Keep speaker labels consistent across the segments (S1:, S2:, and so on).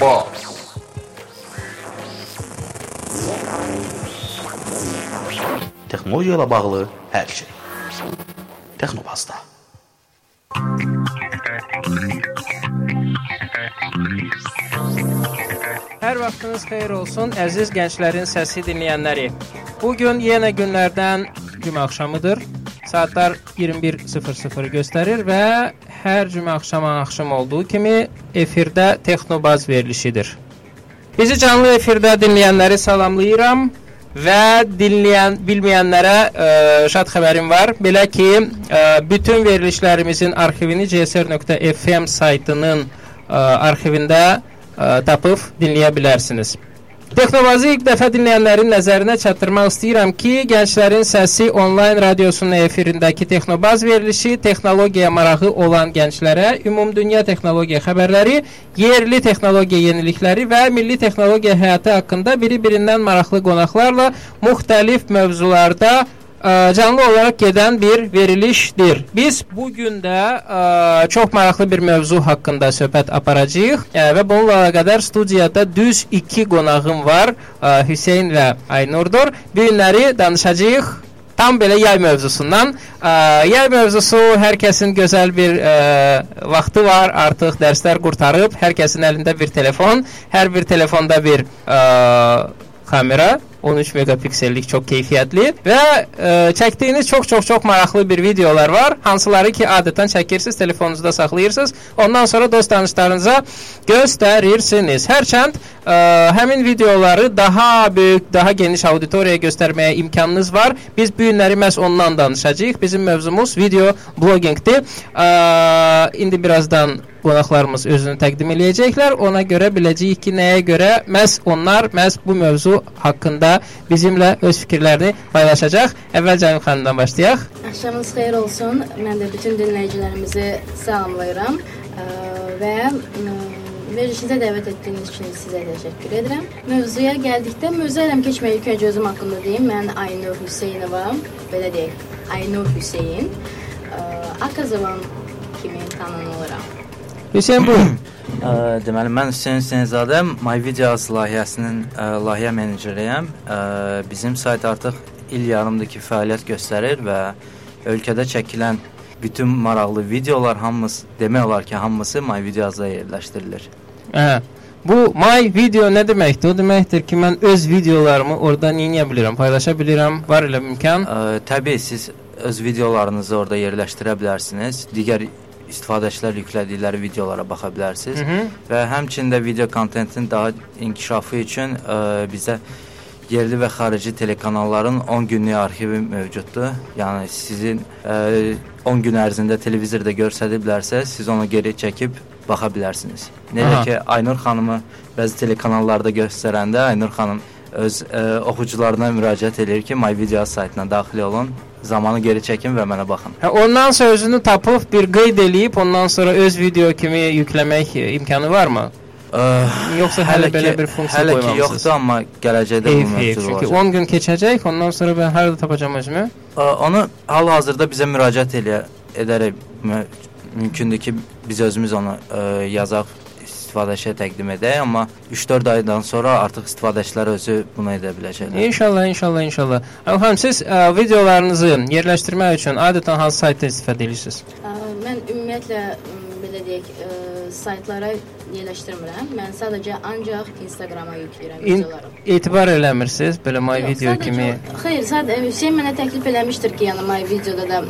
S1: Bas.
S2: texnologiya ilə bağlı hər şey. Texnobazda.
S3: hər vaxtınız xeyir olsun, əziz gənclərin səsi dinləyənləri. Bu gün yenə günlərdən cümə axşamıdır. Saatlar 21:00 göstərir və hər cümə axşamı axşam olduğu kimi efirdə Texnobaz verilişidir. Bizi canlı efirdə dinləyənləri salamlayıram və dinləyən bilməyənlərə ə, şad xəbərim var. Belə ki, ə, bütün verilişlərimizin arxivini csr.fm saytının ə, arxivində ə, tapıb dinləyə bilərsiniz. Texnovazı ilk dəfə dinləyənlərin nəzərinə çatdırmaq istəyirəm ki, Gənclərin Səsi onlayn radiosunun efirindəki Texnobaz verilişi texnologiyaya marağı olan gənclərə ümumdünya texnologiya xəbərləri, yerli texnologiya yenilikləri və milli texnologiya həyatı haqqında biri-birindən maraqlı qonaqlarla müxtəlif mövzularda ə, canlı olaraq gedən bir verilişdir. Biz bu gün də ə, çox maraqlı bir mövzu haqqında söhbət aparacağıq ə, və bununla əlaqədar studiyada düz 2 qonağım var, ə, Hüseyn və Aynurdur. Bu günləri danışacağıq tam belə yay mövzusundan. Ə, yay mövzusu hər kəsin gözəl bir ə, vaxtı var. Artıq dərslər qurtarıb, hər kəsin əlində bir telefon, hər bir telefonda bir ə, kamera 13 megapiksellik çox keyfiyyətli və ə, çəkdiyiniz çox-çox-çox maraqlı bir videolar var. Hansıları ki, adətən çəkirsiniz, telefonunuzda saxlayırsınız. Ondan sonra dost tanışlarınıza göstərirsiniz. Hərçənd ə, həmin videoları daha böyük, daha geniş auditoriyaya göstərməyə imkanınız var. Biz bu günləri məhz ondan danışacağıq. Bizim mövzumuz video bloqinqdir. Ə, indi birazdan qonaqlarımız özünü təqdim eləyəcəklər. Ona görə biləcəyik ki, nəyə görə məhz onlar məhz bu mövzu haqqında bizimlə öz fikirlərini paylaşacaq. Əvvəl Cəmil xanımdan başlayaq.
S4: Axşamınız xeyir olsun. Mən də bütün dinləyicilərimizi salamlayıram və verilişinizə dəvət etdiyiniz üçün sizə təşəkkür edirəm. Mövzuya gəldikdə mövzu ələm keçməyə ilk öncə özüm haqqında deyim. Mən Aynur Hüseynova, belə deyək, Aynur Hüseyn, Akazavan kimi tanınıram.
S3: Hüseyn buyurun.
S5: Ə, Deməli mən Hüseyn Hüseynzadə My Videos layihəsinin ə, layihə meneceriyəm. Ə, Bizim sayt artıq il yarımdır ki, fəaliyyət göstərir və ölkədə çəkilən bütün maraqlı videolar hamısı demək olar ki, hamısı My Videos-da yerləşdirilir.
S3: Hə. Bu my video nə deməkdir? O deməkdir ki, mən öz videolarımı orada neyə bilirəm, paylaşa bilirəm. Var elə imkan?
S5: Ə, Təbii siz öz videolarınızı orada yerləşdirə bilərsiniz. Digər istifadəçilər yüklədikləri videolara baxa bilərsiniz
S3: Hı -hı.
S5: və həmçinin də video kontentin daha inkişafı üçün ə, bizə yerli və xarici telekanalların 10 günlük arxivi mövcuddur. Yəni sizin ə, 10 gün ərzində televizorda göstəriblərsə, siz onu geri çəkib baxa bilərsiniz. Necə
S3: Aha.
S5: ki Aynur xanımı bəzi telekanallarda göstərəndə Aynur xanım öz ə, oxucularına müraciət edir ki, My Video saytına daxil olun, zamanı geri çəkin və mənə baxın.
S3: Hə, ondan sonra özünü tapıb bir qeyd eləyib, ondan sonra öz video kimi yükləmək e, imkanı varmı?
S5: Ə,
S3: Yoxsa hələ belə bir funksiya
S5: hələ ki yoxdur, amma gələcəkdə bu mövcud
S3: Çünki
S5: olacaq.
S3: 10 gün keçəcək, ondan sonra mən harada tapacağam özümü?
S5: Ə, Onu hal-hazırda bizə müraciət eləyə edərək mü mümkündür ki, biz özümüz onu ə, yazaq istifadəçiyə təqdim edək, amma 3-4 aydan sonra artıq istifadəçilər özü bunu edə biləcəklər.
S3: İnşallah, inşallah, inşallah. Əfəm siz ə, videolarınızı yerləşdirmək üçün adətən hansı saytdan istifadə edirsiniz?
S4: Ə, Mən ümumiyyətlə belə deyək, ə, saytlara yerləşdirmirəm. Mən sadəcə ancaq Instagrama yükləyirəm
S3: İn
S4: videolarımı.
S3: etibar eləmirsiniz belə my
S4: Yox,
S3: video
S4: sadəcə-
S3: kimi.
S4: Xeyr, sadəcə Hüseyn mənə təklif eləmişdir ki, yəni my videoda da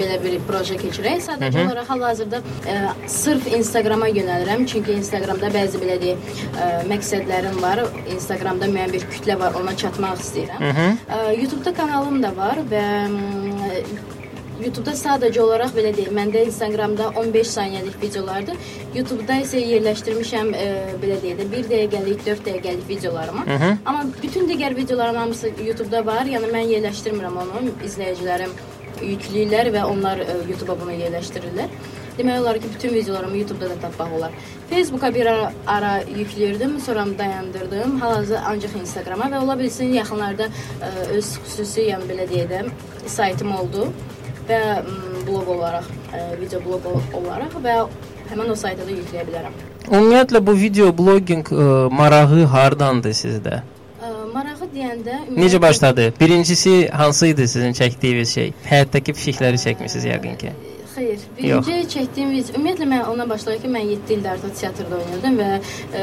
S4: belə bir proje keçirək. Sadəcə
S3: Hı -hı.
S4: olaraq hal-hazırda ə, sırf Instagrama yönəlirəm, çünki Instagramda bəzi belə deyək, ə, məqsədlərim var. Instagramda müəyyən bir kütlə var, ona çatmaq istəyirəm.
S3: Hı -hı.
S4: Ə, YouTube-da kanalım da var və m, YouTube-da sadəcə olaraq belə deyil. Məndə Instagramda 15 saniyəlik videolardır. YouTube-da isə yerləşdirmişəm e, belə deyək də 1 dəqiqəlik, 4 dəqiqəlik videolarımı.
S3: Hı -hı.
S4: Amma bütün digər videolarım hamısı YouTube-da var. Yəni mən yerləşdirmirəm onu. İzləyicilərim yükləyirlər və onlar e, YouTube-a bunu yerləşdirirlər. Demək olar ki, bütün videolarımı YouTube-da da tapmaq olar. Facebooka bir ara, ara yükləyirdim, sonra dayandırdım. Hal-hazırda ancaq Instagrama və ola bilsin yaxınlarda ə, öz xüsusi, yəni belə də, saytım oldu və m, bloq olaraq, ə, video bloq ol- olaraq və həmin o sayta da yükləyə bilərəm.
S3: Ümumiyyətlə bu video bloqinq marağı hardandır sizdə?
S4: Marağı deyəndə
S3: Necə başladı? Birincisi hansı idi sizin çəkdiyiniz şey? Həyatdakı pişikləri çəkmisiniz yəqin ki.
S4: Xeyr, birinci çəkdiyim video, ümumiyyətlə mən ondan başlayaraq ki, mən 7 ildir artıq teatrda oynayırdım və e,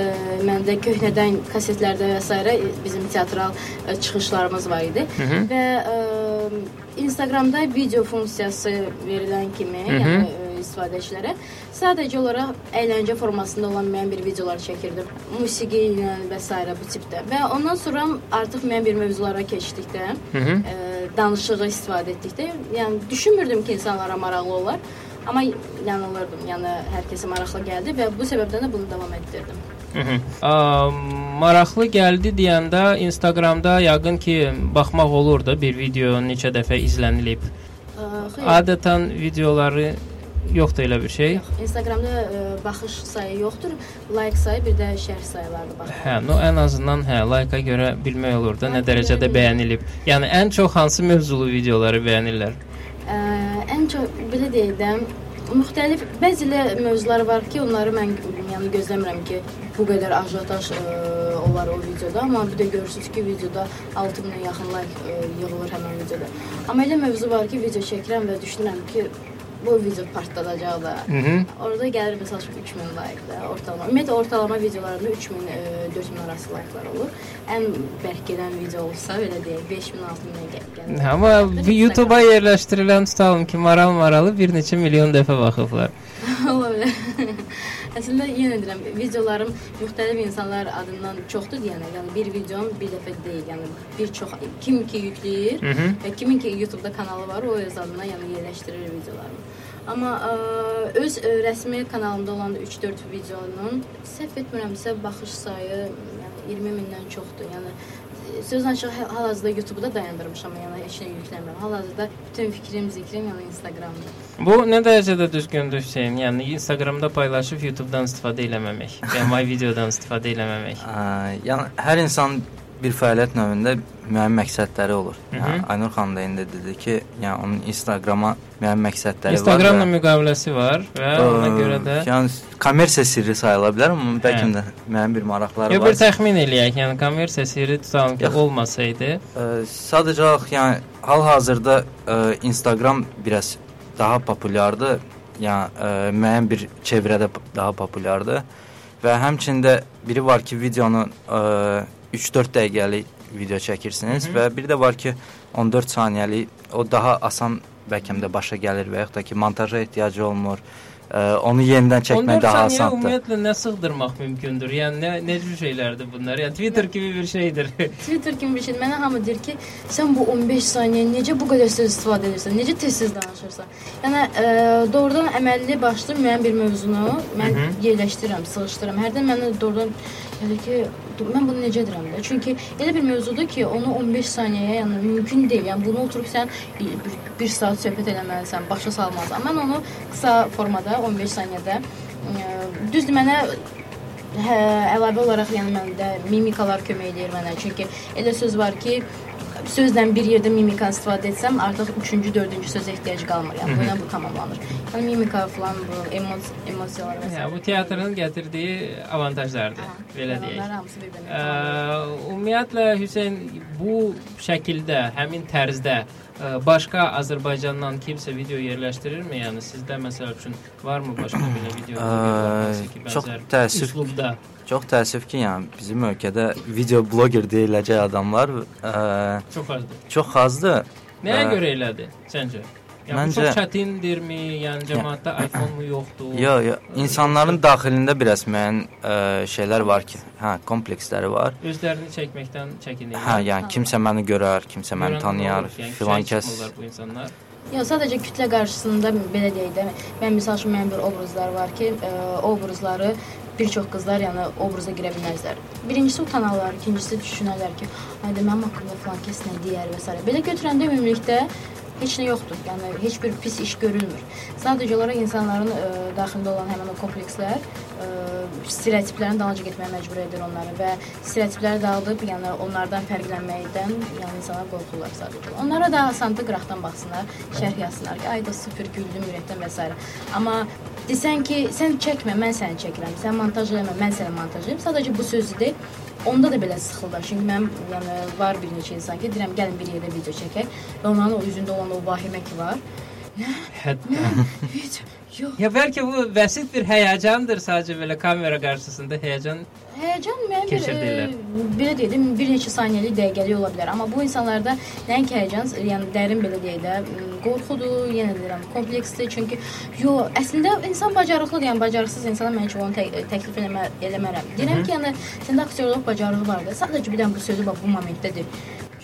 S4: məndə köhnədən kasetlərdə və s. bizim teatral e, çıxışlarımız var idi.
S3: Hı -hı.
S4: Və e, Instagramda video funksiyası verilən kimi,
S3: Hı -hı.
S4: yəni e, istifadəçilərə sadəcə olaraq əyləncə formasında olan müəyyən bir videolar çəkirdim. Musiqi ilə və s. bu tipdə. Və ondan sonra artıq müəyyən bir mövzulara keçdikdə,
S3: Hı -hı.
S4: e, danışığı istifadə etdikdə, yəni düşünmürdüm ki, insanlara maraqlı olar. Amma yanılırdım. Yəni hər kəsə maraqlı gəldi və bu səbəbdən də bunu davam etdirdim.
S3: Hı -hı. Ə, maraqlı gəldi deyəndə Instagramda yəqin ki, baxmaq olur da bir video neçə dəfə izlənilib.
S4: Ə, xeyr,
S3: Adətən videoları yoxdur elə bir şey.
S4: yox, Instagramda ə, baxış sayı yoxdur, like sayı, bir də şərh sayıları var.
S3: Hə, no ən azından hə, like-a görə bilmək olur da nə
S4: Like
S3: dərəcədə
S4: bəyənilib.
S3: bəyənilib. Yəni ən çox hansı mövzulu videoları bəyənirlər?
S4: Ə, ən çox belə deyək də müxtəlif bəzi elə mövzular var ki, onları mən yəni gözləmirəm ki, bu qədər ajotaj ə, olar o videoda, amma bir də görürsüz ki, videoda 6000-ə yaxın like ə, yığılır həmin videoda. Amma elə mövzu var ki, video çəkirəm və düşünürəm ki, bu video partladacaq da.
S3: Hı -hı.
S4: Orada gəlir məsəl üçün 3000 like da ortalama. Ümumiyyətlə ortalama videolarımda 3000 e, 4000 arası like'lar olur. Ən bərk gedən video olsa belə deyək 5000 6000 gəlir.
S3: Amma bu YouTube-a yerləşdirilən tutalım ki, maral maralı bir neçə milyon dəfə baxıblar.
S4: Ola bilər. Əslində yenə deyirəm, videolarım müxtəlif insanlar adından çoxdur deyənə, yəni bir videom bir dəfə deyil, yəni bir çox kim ki yükləyir
S3: Hı -hı.
S4: və kimin ki YouTube-da kanalı var, o öz adına yəni yerləşdirir videolarımı. Amma ə, öz ə, rəsmi kanalımda olan 3-4 videonun səhv etmirəmsə baxış sayı yəni 20 mindən çoxdur. Yəni söz açıq hə- hal-hazırda YouTube-da dayandırmışam, yəni heç nə yükləmirəm. Hal-hazırda bütün fikrim, zikrim yəni Instagramda.
S3: Bu nə dərəcədə düzgündür Hüseyn? Yəni Instagramda paylaşıb YouTube-dan istifadə eləməmək, və my videodan istifadə eləməmək.
S5: Ə, yəni hər insan bir fəaliyyət növündə müəyyən məqsədləri olur.
S3: Hı -hı.
S5: Yəni Aynur xanım da indi dedi ki, yəni onun Instagrama müəyyən məqsədləri
S3: Instagramla
S5: var. və-
S3: müqaviləsi var və
S5: Ə,
S3: ona görə də
S5: yəni kommersiya sirri sayıla bilər, amma bəlkə
S3: Hə.
S5: də müəyyən bir maraqları
S3: Yox,
S5: var.
S3: bir təxmin eləyək. Yəni kommersiya sirri tutalım ki,
S5: Yox.
S3: olmasaydı,
S5: Ə, sadəcə olaraq yəni hal-hazırda ə, Instagram biraz daha populyardır. Yəni ə, müəyyən bir çevrədə daha populyardır. Və həmçində biri var ki, videonu ə, 3-4 dəqiqəlik video çəkirsiniz
S3: Hı -hı.
S5: və bir də var ki, 14 saniyəlik o daha asan bəlkə də başa gəlir və yaxud da ki, montaja ehtiyacı olmur. Ə, onu yenidən
S3: 14
S5: çəkmək daha asandır.
S3: ümumiyyətlə nə sığdırmaq mümkündür? Yəni nə necə şeylərdir bunlar? Yəni Twitter kimi bir şeydir.
S4: Twitter kimi bir şeydir. Mənə hamı deyir ki, sən bu 15 saniyə necə bu qədər söz istifadə edirsən? Necə tez-tez danışırsan? Yəni ə, doğrudan əməlli başlı müəyyən bir mövzunu mən
S3: Hı -hı.
S4: yerləşdirirəm, sığışdırıram. Hərdən mənə doğrudan yəni ki, mən bunu necə edirəm də? Çünki elə bir mövzudur ki, onu 15 saniyəyə yəni mümkün deyil. Yəni bunu oturub sən bir, bir saat söhbət eləməlisən, başa salmalısan. Mən onu qısa formada 15 saniyədə ə, düzdür mənə Hə, əlavə olaraq yəni məndə mimikalar kömək eləyir mənə. Çünki elə söz var ki, sözlə bir yerdə mimika istifadə etsəm, artıq 3-cü, 4-cü sözə ehtiyac qalmır. Yəni bu ilə bu tamamlanır. Yəni mimika falan bu emos emosiyalar və
S3: Yəni bu teatrın gətirdiyi avantajlardır, belə deyək.
S4: Onlar hamısı bir-birinə.
S3: Ə,
S4: tamamlanır.
S3: ümumiyyətlə Hüseyn bu şəkildə, həmin tərzdə başqa Azərbaycandan kimsə video yerləşdirirmi? Yəni sizdə məsəl üçün varmı başqa belə video?
S5: Çox təəssüf
S3: üslubda?
S5: Çox təəssüf ki, yəni bizim ölkədə video bloger deyiləcək adamlar ə,
S3: Çox azdır.
S5: çox azdır.
S3: Nəyə
S5: Ə,
S3: görə elədi səncə? Yəni
S5: Məncə-
S3: çox çətindirmi? Yəni cəmaətdə iPhone-mu yoxdur?
S5: Yox, yox. İnsanların daxilində biraz müəyyən ə, şeylər var ki, hə, kompleksləri var.
S3: Özlərini çəkməkdən çəkinirlər.
S5: Hə, yəni kimsə məni görər, kimsə məni
S3: Görən
S5: tanıyar,
S3: olur, yəni
S5: filan kəs.
S3: bu insanlar.
S4: Yox, sadəcə kütlə qarşısında belə deyək də, mən misal üçün mənim bir obrazlar var ki, ə, o obrazları bir çox qızlar yəni obraza girə bilməzlər. Birincisi utanarlar, ikincisi düşünərlər ki, hayda mənim haqqımda falan kəs nə deyər və s. Belə götürəndə ümumilikdə heç nə yoxdur. Yəni heç bir pis iş görülmür. Sadəcə olaraq insanların ə, daxilində olan həmin o komplekslər ə, stereotiplərin dalınca getməyə məcbur edir onları və stereotipləri dağıdıb, yəni onlardan fərqlənməkdən, yəni insanlar qorxurlar sadəcə. Onlara da asandır qıraqdan baxsınlar, şərh yazsınlar ki, ay da super güldüm ürəkdən və s. Amma desən ki, sən çəkmə, mən səni çəkirəm. Sən montaj eləmə, mən səni montajlayım. Sadəcə bu sözdür. Onda da belə sıxılır. Çünki mənim yəni var bir neçə insan ki, deyirəm gəlin bir yerdə video çəkək və onların o üzündə olan o vahimə ki var.
S3: Hətta
S4: Video yox.
S3: ya bəlkə bu bəsit bir həyəcandır sadəcə belə kamera qarşısında həyəcan.
S4: Həyəcan müəyyən bir, e, belə deyim, bir neçə saniyəlik, dəqiqəlik ola bilər. Amma bu insanlarda nəinki həyəcan, yəni dərin belə deyək də, m, qorxudur, yenə deyirəm, kompleksdir. Çünki yo, əslində insan bacarıqlıdır, yəni bacarıqsız insana mən heç onu tə təklif eləmə, eləmərəm. Deyirəm ki, yəni səndə aktyorluq bacarığı var da. Sadəcə bir dənə bu sözü bax bu momentdə de.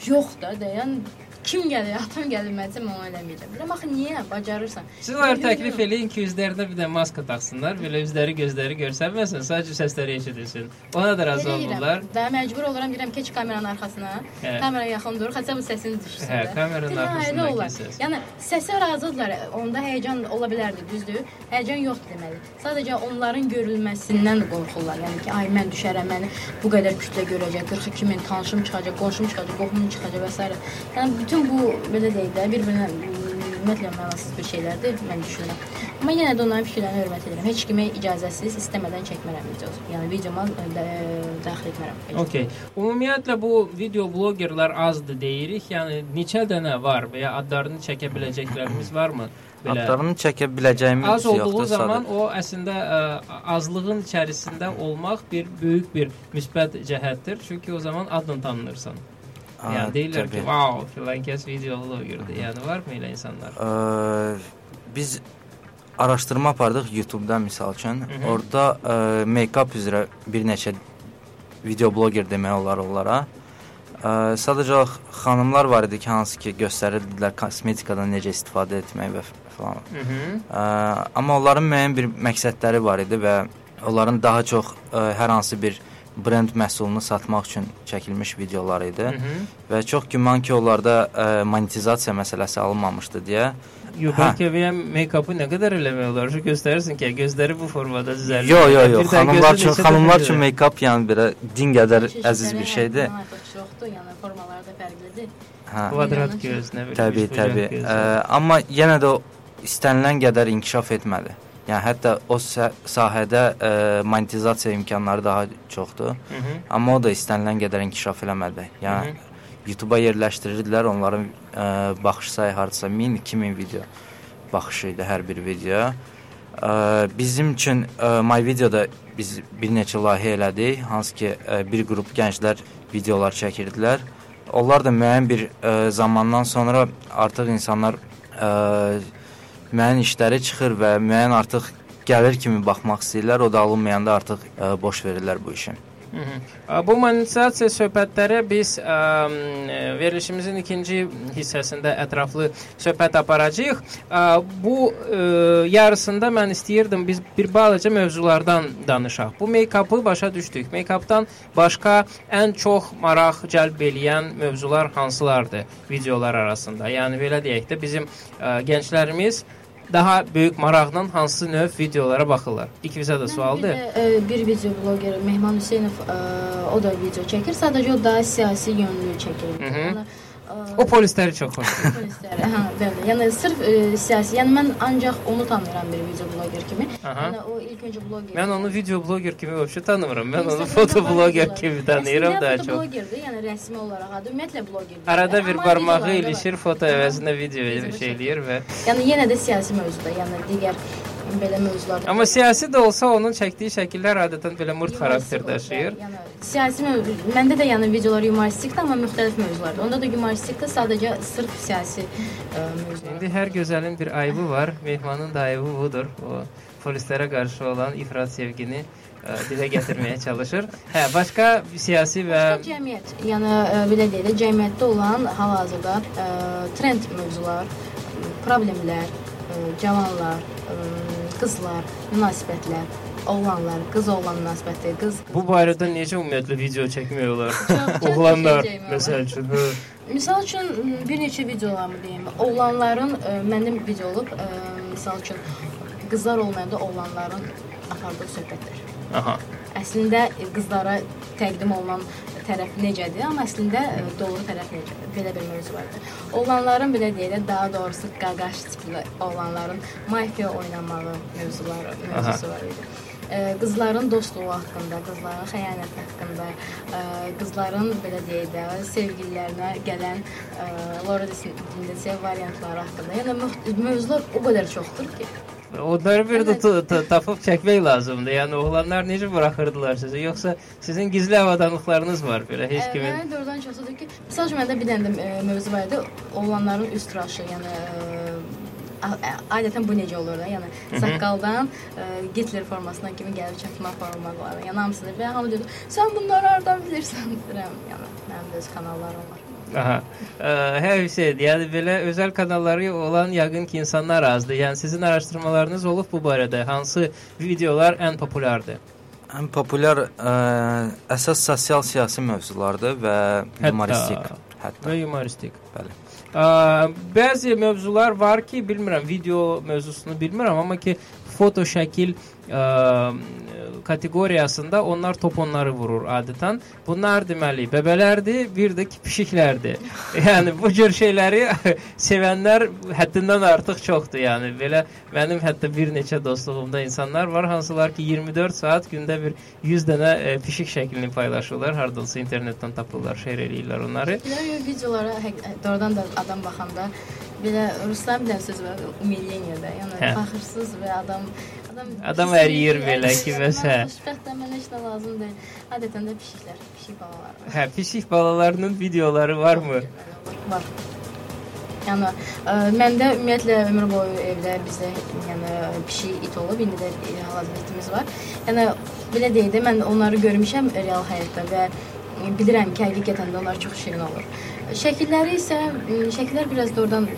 S4: Yox da, də, yəni kim gəlir, atam gəlir, mən onu eləməyəcəm. Bilirəm axı niyə bacarırsan?
S3: Siz onlara təklif eləyin ki, üzlərinə bir də maska taxsınlar, belə üzləri, gözləri görsənməsin, sadəcə səsləri eşidilsin. Ona da razı olurlar.
S4: Daha məcbur oluram deyirəm keç kameranın arxasına.
S3: Hə.
S4: Kamera yaxın dur, xəstə bu səsini düşsün.
S3: Hə, kameranın
S4: olar.
S3: səs.
S4: Yəni səsə razıdırlar. Onda həyəcan ola bilərdi, düzdür? Həyəcan yoxdur deməli. Sadəcə onların görülməsindən qorxurlar. Yəni ki, ay mən düşərəm, məni bu qədər kütlə görəcək, 42 min tanışım çıxacaq, qonşum çıxacaq, qohumum çıxacaq və s. Yəni bütün bu belə deyək də bir-birinə ümumiyyətlə mənasız bir şeylərdir, mən düşünürəm. Amma yenə də onların fikirlərinə hörmət edirəm. Heç kimə icazəsiz, istəmədən çəkmərəm video. Yəni videoma də, daxil etmərəm.
S3: Okay. Ümumiyyətlə bu video bloqerlər azdır deyirik. Yəni neçə dənə var və ya adlarını çəkə biləcəklərimiz varmı? Belə
S5: Adlarını çəkə biləcəyimiz
S3: az olduğu
S5: yoxdur
S3: zaman
S5: sadəcə.
S3: o əslində ə, azlığın içərisində olmaq bir böyük bir müsbət cəhətdir. Çünki o zaman adla tanınırsan.
S5: Ha,
S3: Yəni deyirlər ki,
S5: təbii.
S3: "Wow, filan kəs video bloqerdir." Yəni varmı elə insanlar?
S5: Ə, biz araşdırma apardıq YouTube-dan misal üçün.
S3: hı.
S5: Orda ə, make-up üzrə bir neçə video bloqer demək olar onlara. Ə, sadəcə olaraq xanımlar var idi ki, hansı ki göstərirdilər kosmetikadan necə istifadə etmək və falan.
S3: Mhm.
S5: Ə, amma onların müəyyən bir məqsədləri var idi və onların daha çox ə, hər hansı bir brend məhsulunu satmaq üçün çəkilmiş videolar idi
S3: Mhm.
S5: və çox güman ki, onlarda ə, monetizasiya məsələsi alınmamışdı deyə
S3: Yox,
S5: Hə.
S3: bəlkə və make-up'ı nə qədər eləmək olar? Şu göstərirsən ki, gözləri bu formada düzəlir.
S5: Yo yo yo,
S3: Bir də
S5: xanımlar üçün xanımlar üçün make-up yəni belə din qədər
S4: Çeşidləri
S5: əziz bir
S4: hər
S5: şeydir.
S4: çoxdur, yəni formaları da fərqlidir.
S5: Hə.
S3: Kvadrat göz, nə bilim.
S5: Təbii, təbii. Ə, amma yenə də o istənilən qədər inkişaf etmədi. Yəni hətta o sah- sahədə ə, monetizasiya imkanları daha çoxdur.
S3: Mhm.
S5: Amma o da istənilən qədər inkişaf eləmədi. Yəni. YouTube-a yerləşdirirdilər, onların ə, baxış sayı hardasa 1000-2000 video baxışı idi hər bir videoya. Ə, bizim üçün ə, My Video-da biz bir neçə layihə elədik, hansı ki ə, bir qrup gənclər videolar çəkirdilər. Onlar da müəyyən bir ə, zamandan sonra artıq insanlar ə, müəyyən işləri çıxır və müəyyən artıq gəlir kimi baxmaq istəyirlər. O da alınmayanda artıq ə, boş verirlər bu işi.
S3: Mhm. A, Bu monetizasiya söhbətləri biz ə, m, verilişimizin ikinci hissəsində ətraflı söhbət aparacağıq. Ə, Bu ə, yarısında mən istəyirdim biz bir balaca mövzulardan danışaq. Bu make-up'ı başa düşdük. Make-up'dan başqa ən çox maraq cəlb eləyən mövzular hansılardır videolar arasında? Yəni belə deyək də bizim ə, gənclərimiz daha böyük maraqla hansı növ videolara baxırlar? İkimizə də sualdır.
S4: Bir, e, bir video bloqer Mehman Hüseynov e, o da video çəkir. Sadəcə o daha siyasi yönlü çəkir.
S3: Hı hı.
S4: Yəni,
S3: O polisləri çox xoşdur.
S4: polisləri, hə, bəli. Yəni sırf e, siyasi. Yəni mən ancaq onu tanıyıram bir video bloqer kimi.
S3: Aha.
S4: Yəni o ilk öncə bloqer.
S3: Mən onu video bloqer kimi vəbşə tanımıram. Mən onu foto
S4: videolar.
S3: kimi tanıyıram daha çox.
S4: bloqerdir, yəni rəsmi olaraq adı ümumiyyətlə bloqerdir.
S3: Arada bir barmağı ilişir, foto əvəzinə video
S4: Video
S3: şey eləyir və
S4: Yəni yenə də siyasi mövzuda, yəni digər belə mövzularda.
S3: Amma siyasi də olsa onun çəkdiyi şəkillər adətən belə
S4: Yumoristik
S3: xarakter daşıyır.
S4: Yəni siyasi mövzu, məndə də yəni videolar yumoristikdir, amma müxtəlif mövzulardır. Onda da yumoristikdir, sadəcə sırf siyasi ə, mövzular.
S3: İndi hər gözəlin bir ayıbı var. Mehmanın da ayıbı budur. O polislərə qarşı olan ifrat sevgini ə, dilə gətirməyə çalışır. Hə, başqa siyasi və
S4: Başqa cəmiyyət, yəni ə, belə deyək də cəmiyyətdə olan hal-hazırda ə, trend mövzular, problemlər, ə, cavanlar, ə, qızlar, münasibətlər, oğlanlar, qız oğlan münasibəti, qız, qız
S3: Bu barədə necə ümumiyyətlə video çəkmək olar? Oğlanlar məsəl üçün. hə.
S4: Misal üçün bir neçə videolarımı deyim. Oğlanların ə, mənim video olub, ə, misal üçün qızlar olmayanda oğlanların apardığı söhbətlər.
S3: Aha.
S4: Əslində qızlara təqdim olunan tərəf necədir, amma əslində ə, doğru tərəf necədir? Belə bir mövzu vardır. Oğlanların belə deyək də, daha doğrusu qaqaş tipli oğlanların mafiya oynamağı mövzuları, mövzusu var idi. Ə, qızların dostluğu haqqında, qızların xəyanəti haqqında, ə, qızların belə deyək də sevgililərinə gələn ə, Laura Dindese variantları haqqında. Yəni mövzular o qədər çoxdur ki,
S3: Onları bir də
S4: Evet.
S3: ta- tapıb çəkmək lazımdır. Yəni oğlanlar necə buraxırdılar sizi? Yoxsa sizin gizli avadanlıqlarınız var belə heç kimin?
S4: Mənə doğrudan çoxdur ki, məsəl üçün məndə bir dənə də e, mövzu var idi. Oğlanların üst tıraşı, yəni e, a- adətən bu necə olur da? Yəni saqqaldan e, Hitler formasına kimi gəlib çatma formaları. Yəni hamısı da və hamı deyir, "Sən bunları hardan bilirsən?" deyirəm. Yəni mənim də öz kanallarım var.
S3: Aha. Ə, Hər şey, yəni belə özəl kanalları olan yəqin ki, insanlar azdır. Yəni sizin araşdırmalarınız olub bu barədə hansı videolar ən populyardır?
S5: Ən populyar ə, əsas sosial siyasi mövzulardır və humoristik. Hətta.
S3: və humoristik.
S5: Bəli.
S3: Ə, bəzi mövzular var ki, bilmirəm, video mövzusunu bilmirəm, amma ki, foto şəkil ə, kateqoriyasında onlar top onları vurur adətən. Bunlar deməli bəbələrdir, bir də ki pişiklərdir. yəni bu cür şeyləri sevənlər həddindən artıq çoxdur. Yəni belə mənim hətta bir neçə dostluğumda insanlar var, hansılar ki 24 saat gündə bir 100 dənə e, pişik şəklini paylaşırlar, hardansa internetdən tapırlar, şeir eləyirlər onları.
S4: Belə videolara doğrudan da adam baxanda belə ruslar bir dənə söz var, umilyeniyada. Yəni
S3: Hə.
S4: baxırsız və adam adam
S3: Adam əriyir belə ki, və sə.
S4: Xoşbəxt mənə heç nə lazım deyil. Adətən də pişiklər, pişik balalar. var.
S3: Hə, pişik balalarının videoları varmı?
S4: Var. Yəni ə, məndə ümumiyyətlə ömür boyu evdə bizdə yəni pişik it olub, indi də e, hal-hazırda itimiz var. Yəni belə deyək də mən onları görmüşəm real həyatda və e, bilirəm ki, həqiqətən də onlar çox şirin olur. Şəkilləri isə e, şəkillər biraz da oradan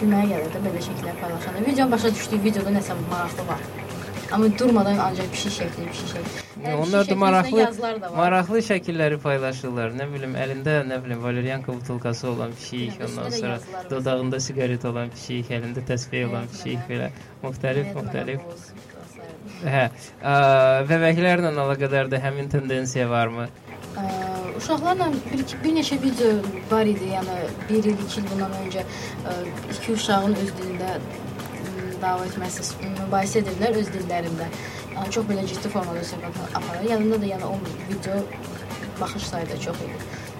S4: gülməyə gəlir də belə şəkillər paylaşanda. Videonun başa düşdüyü videoda nəsə maraqlı var. Amma durmadan ancaq pişik şəkli, pişik şəkli. Yəni,
S3: Onlar da maraqlı maraqlı şəkilləri paylaşırlar. Nə bilim, əlində nə bilim valeriyanka butulkası olan pişik,
S4: Bilmirəm,
S3: ondan sonra dodağında siqaret olan pişik, əlində təsbeh olan pişik belə müxtəlif müxtəlif. Hə, ə, bəbəklərlə əlaqədar da həmin tendensiya varmı?
S4: Ə, uşaqlarla bir, bir neçə video var idi, yəni 1 il, 2 il bundan öncə ə, iki uşağın öz dilində dava etməsi, mübahisə edirlər öz dillərində. Yəni çox belə ciddi formada söhbət aparır. Yanında da yəni o video baxış sayı da çox idi.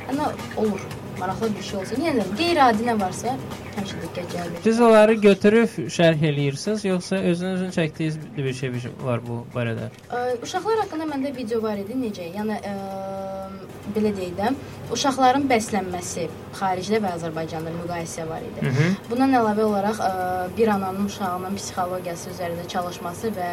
S4: Yəni olur. Maraqlı bir şey olsa, yenə də qeyri-adi nə varsa həmişə diqqət cəlb edir.
S3: Siz onları götürüb şərh eləyirsiniz, yoxsa özünüzün çəkdiyiniz bir şey bir şey var bu barədə?
S4: Ə, uşaqlar haqqında məndə video var idi. Necə? Yəni ə, belə deyək də, uşaqların bəslənməsi xaricdə və Azərbaycanda müqayisə var idi.
S3: Mhm.
S4: Bundan əlavə olaraq ə, bir ananın uşağının psixologiyası üzərində çalışması və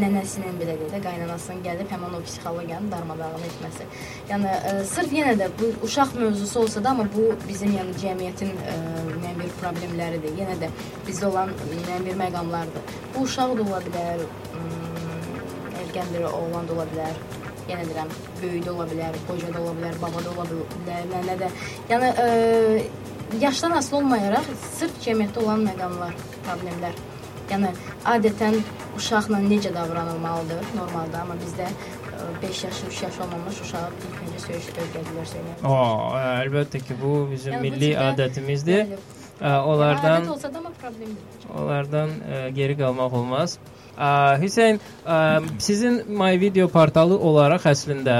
S4: nənəsinin belə deyək də, qaynanasının gəlib həmin o psixologiyanı darmadağın etməsi. Yəni ə, sırf yenə də bu uşaq mövzusu olsa da, amma bu bizim yəni cəmiyyətin ə, müəyyən bir problemləridir. Yenə də bizdə olan müəyyən bir məqamlardır. Bu uşaq da ola bilər, ım, erkən bir oğlan da ola bilər. Yenə deyirəm, böyük də ola bilər, qoca da ola bilər, baba da ola bilər, nənə də. Yəni ə, yaşdan asılı olmayaraq sırf cəmiyyətdə olan məqamlar, problemlər. Yəni adətən uşaqla necə davranılmalıdır normalda, amma bizdə 5 yaş, 3 yaş olmamış uşağı ilk öncə söyüş öyrədilər söyləmək.
S3: O, əlbəttə ki, bu bizim
S4: Yəni bu
S3: milli
S4: tipdə-
S3: adətimizdir.
S4: Bəli.
S3: Onlardan
S4: Adət olsa da amma problem deyil.
S3: Onlardan ə, geri qalmaq olmaz. Ə, Hüseyn, ə, sizin My Video portalı olaraq əslində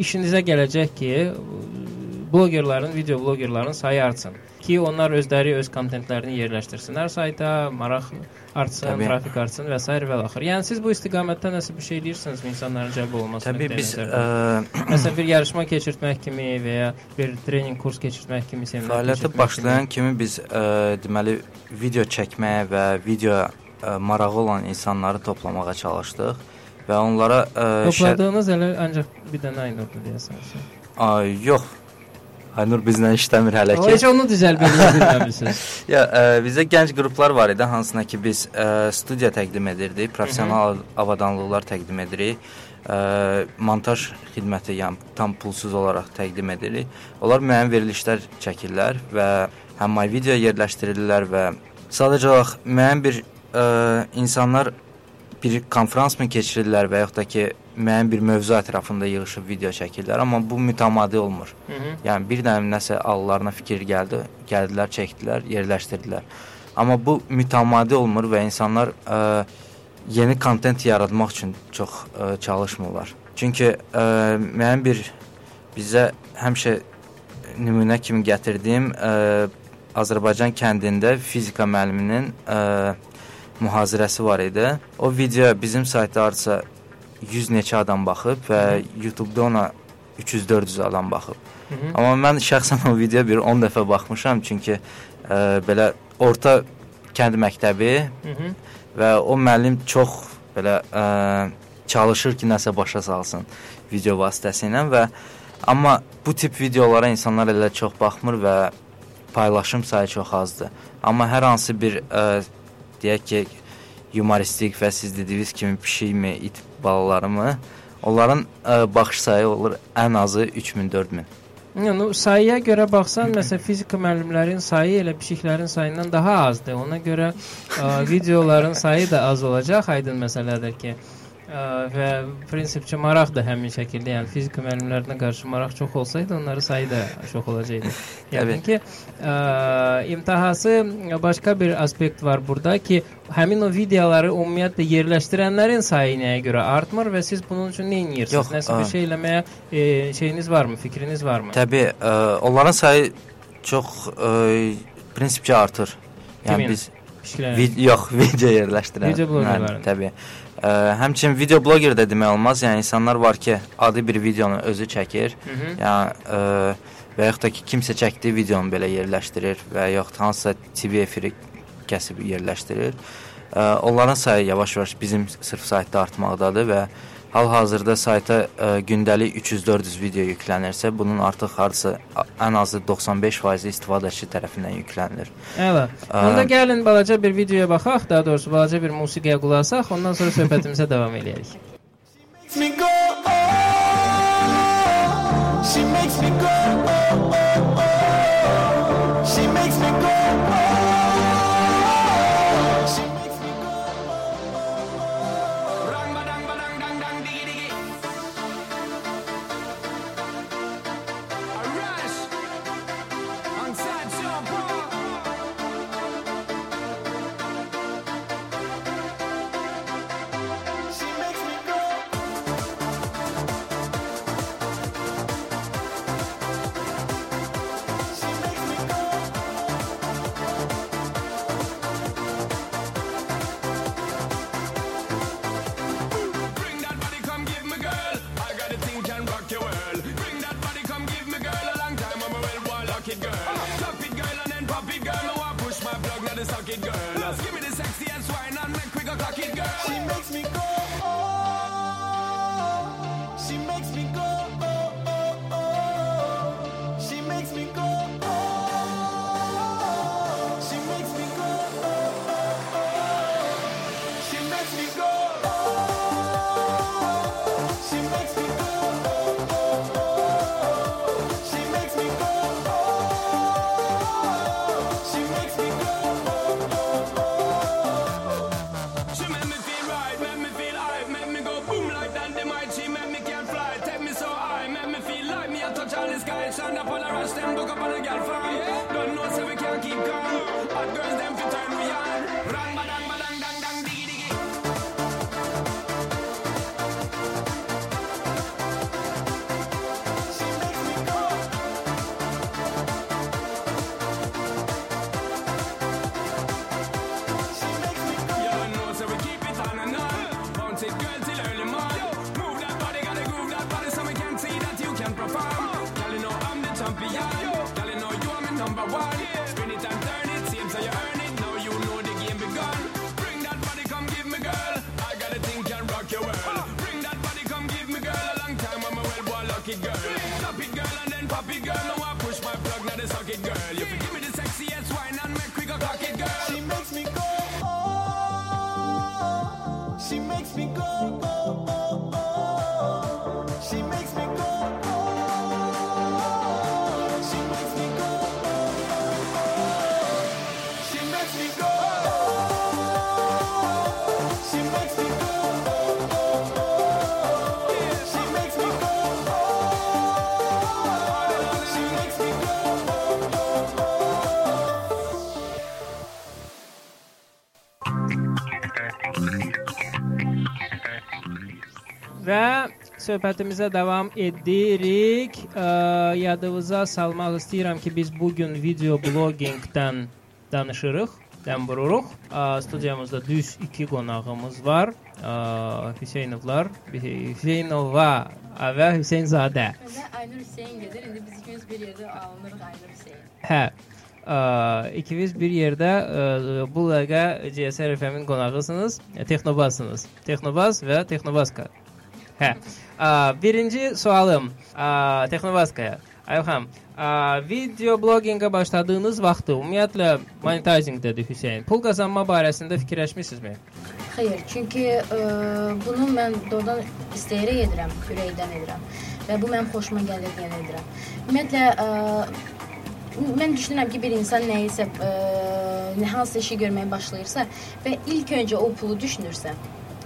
S3: işinizə gələcək ki, blogerlərin, video blogerlərin sayı artsın ki, onlar özləri öz kontentlərini yerləşdirsinlər sayta, maraq artsın,
S5: Təbii.
S3: trafik artsın və s. və axır. Yəni siz bu istiqamətdə nəsə bir şey edirsinizmi insanların cəlb olunmasına?
S5: Təbii biz ə,
S3: Məsələn, bir yarışma keçirtmək kimi və ya bir trening kurs keçirtmək kimi seminar
S5: fəaliyyətə başlayan kimi biz ə, deməli video çəkməyə və video ə, marağı olan insanları toplamağa çalışdıq və onlara ə,
S3: kimi. topladığınız elə ancaq bir dənə aynurdu deyəsən.
S5: Ay, yox. Aynur bizlə işləmir hələ ki.
S3: heç onu düzəl belə bilməmisiniz.
S5: Ya ə, bizdə gənc qruplar var idi, hansına ki biz ə, studiya təqdim edirdik, professional avadanlıqlar təqdim edirik. Ə, montaj xidməti, yəni tam pulsuz olaraq təqdim edirik. Onlar müəyyən verilişlər çəkirlər və həm my video yerləşdirirlər və sadəcə olaraq müəyyən bir ə, insanlar bir konfransmı keçirirlər və yaxud da ki müəyyən bir mövzu ətrafında yığılıb video çəkirlər, amma bu mütəmadi olmur.
S3: Hı -hı.
S5: Yəni bir dənə nəsə ağıllarına fikir gəldi, gəldilər, çəkdilər, yerləşdirdilər. Amma bu mütəmadi olmur və insanlar ə, yeni kontent yaratmaq üçün çox ə, çalışmırlar. Çünki ə, müəyyən bir bizə həmişə nümunə kimi gətirdiyim ə, Azərbaycan kəndində fizika müəlliminin ə, mühazirəsi var idi. O videoya bizim saytda artısa 100 neçə adam baxıb və YouTube-da ona 300-400 adam baxıb.
S3: Hı -hı.
S5: Amma mən şəxsən o videoya bir 10 dəfə baxmışam çünki ə, belə orta kənd məktəbi
S3: Hı -hı.
S5: və o müəllim çox belə ə, çalışır ki, nəsə başa salsın video vasitəsilə və amma bu tip videolara insanlar elə çox baxmır və paylaşım sayı çox azdır. Amma hər hansı bir ə, deyək ki, yumoristik və siz dediyiniz kimi pişikmi, it balalarımı, onların ə, baxış sayı olur ən azı 3000-4000.
S3: Yəni o sayıya görə baxsan, məsələn, fizika müəllimlərin sayı elə pişiklərin sayından daha azdır. Ona görə ə, videoların sayı da az olacaq, aydın məsələdir ki. Və prinsipcə maraq da həmin şəkildə, yəni fizika müəllimlərinə qarşı maraq çox olsaydı, onların sayı da çox olacaqdı. Yəni ki, ə, imtahası başqa bir aspekt var burada ki, həmin o videoları ümumiyyətlə yerləşdirənlərin sayı nəyə görə artmır və siz bunun üçün nə edirsiniz?
S5: Yox,
S3: Nəsə bir şey eləməyə e, şeyiniz varmı, fikriniz varmı?
S5: Təbii, ə, onların sayı çox ə, prinsipcə artır. Yəni
S3: Kimin?
S5: biz vid yox, video yerləşdirən.
S3: Video bloqerlərin.
S5: Təbii. Ə, həmçinin video bloqer də demək olmaz. Yəni insanlar var ki, adi bir videonu özü çəkir.
S3: Hı -hı.
S5: Yəni ə, və yaxud da ki, kimsə çəkdiyi videonu belə yerləşdirir və yaxud hansısa TV efiri kəsib yerləşdirir. Ə, onların sayı yavaş-yavaş bizim sırf saytda artmaqdadır və hal-hazırda sayta ə, gündəlik 300-400 video yüklənirsə, bunun artıq hardasa ən azı 95% istifadəçi tərəfindən yüklənir.
S3: Əla.
S5: Ə,
S3: Onda gəlin balaca bir videoya baxaq, daha doğrusu balaca bir musiqiyə qulaq asaq, ondan sonra söhbətimizə davam edərik.
S6: Alexander Polaris, then book up on a girl farm. Don't er know, so we can.
S3: Və söhbətimizə davam edirik. Ə, yadınıza salmaq istəyirəm ki, biz bu gün video bloqinqdən danışırıq, dən vururuq. Ə, studiyamızda düz 2 qonağımız var. Ə, Hüseynovlar, Hüseynova və Hüseynzadə.
S4: Və Aynur Hüseyn gedir. İndi biz ikimiz bir yerdə alınırıq Aynur Hüseyn.
S3: Hə. Ə, ikiniz bir yerdə ə, bu dəqiqə GSR FM-in qonağısınız, e, Texnobazsınız. Texnobaz və Texnobaska. Birinci sualım ə, Texnobaskaya. Ayxan, video bloqinqə başladığınız vaxtı ümumiyyətlə monetizingdədir Hüseyn. Pul qazanma barəsində fikirləşmisinizmi?
S4: Xeyr, çünki ə, bunu mən doğrudan istəyərək edirəm, ürəkdən edirəm. Və bu mənim xoşuma gəlir deyə edirəm. Ümumiyyətlə ə, mən düşünürəm ki, bir insan nəyisə ə, nə hansı işi görməyə başlayırsa və ilk öncə o pulu düşünürsə,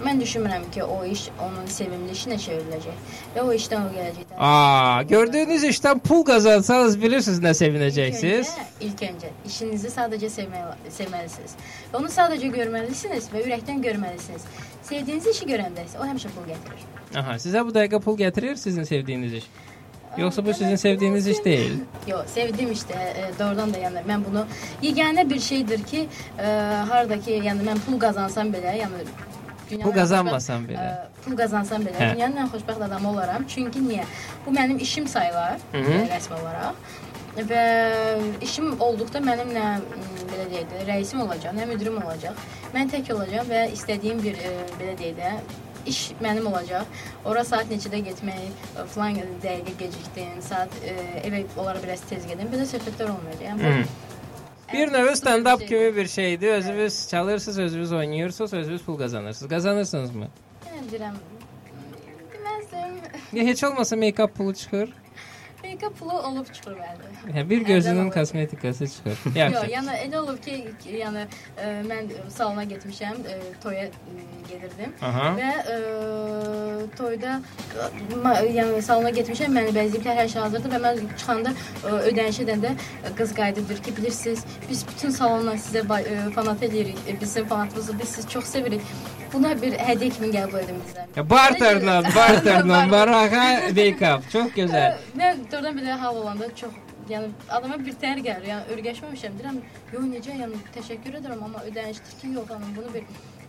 S4: mən düşünmürəm ki, o iş onun sevimli işinə çevriləcək və o işdən o gələcək.
S3: Aa, gördüyünüz işdən pul qazansanız bilirsiniz nə sevinəcəksiniz?
S4: İlk öncə, ilk öncə işinizi sadəcə sevməli, sevməlisiniz. Onu sadəcə görməlisiniz və ürəkdən görməlisiniz. Sevdiyiniz işi görəndə isə o həmişə pul gətirir.
S3: Aha, sizə bu dəqiqə pul gətirir sizin sevdiyiniz iş? Yoxsa bu sizin sevdiyiniz iş deyil?
S4: Yox, sevdiyim işdə e, doğrudan da yəni mən bunu yeganə bir şeydir ki, e, harda ki, yəni mən pul qazansam belə, yəni
S3: Pul qazanmasam belə.
S4: e, pul qazansam belə,
S3: Hə.
S4: dünyanın ən xoşbəxt adamı olaram. Çünki niyə? Bu mənim işim sayılar,
S3: Hı -hı.
S4: rəsmi olaraq. Və işim olduqda mənimlə belə deyək də, rəisim olacaq, nə müdirim olacaq. Mən tək olacağam və istədiyim bir e, belə deyək də iş mənim olacaq. Ora saat neçədə getmək, e, falan dəqiqə gecikdin, saat e, evə olara biraz tez gedin. Belə söhbətlər olmayacaq. Yəni.
S3: Bir növ stand-up kimi bir şeydir. Özünüz çalırsınız, özünüz oynayırsınız, özünüz pul qazanırsınız. Qazanırsınızmı?
S4: Yəni deyirəm, deməzdim.
S3: Ya heç olmasa make-up pulu çıxır.
S4: Make-up pulu olub çıxır bəli.
S3: Hə, bir gözünün kosmetikası çıxır.
S4: Yox,
S3: Yaxşı.
S4: yəni elə olub ki, yəni e, mən salona getmişəm, e, toya gedirdim.
S3: Aha.
S4: Və e, toyda ma, yəni salona getmişəm, məni bəzəyiblər, hər şey hazırdır və mən çıxanda e, ödəniş edəndə qız qayıdıdır ki, bilirsiniz, biz bütün salonla sizə e, fanat eləyirik, bizim fanatımızı biz sizi çox sevirik. Buna bir hədiyyə kimi qəbul edin bizdən.
S3: Ya barterla, barterla, baraha make-up. Çox gözəl.
S4: Mən doğrudan belə hal olanda çox yəni adama bir tər gəlir. Yəni ürgəşməmişəm. Deyirəm, "Yox, necə? Yəni təşəkkür edirəm, amma ödənişdir ki, yox, hanım, bunu bir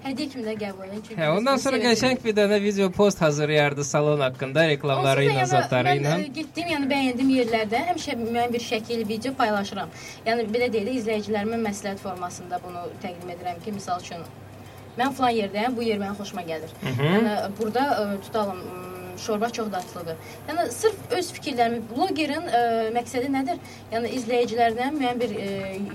S4: hədiyyə kimi də qəbul edin." Çünki
S3: Hə, ondan sonra qəşəng bir dənə video post hazırlayardı salon haqqında, reklamları ilə, zatları ilə.
S4: Mən getdiyim, yəni bəyəndiyim yerlərdə həmişə müəyyən bir şəkil, video paylaşıram. Yəni belə deyək də izləyicilərimə məsləhət formasında bunu təqdim edirəm ki, misal üçün mən falan yerdəyəm, bu yer mənim xoşuma gəlir. Yəni burada ə, tutalım m, şorba çox dadlıdır. Yəni sırf öz fikirlərimi bloqerin ə, məqsədi nədir? Yəni izləyicilərdən müəyyən bir ə,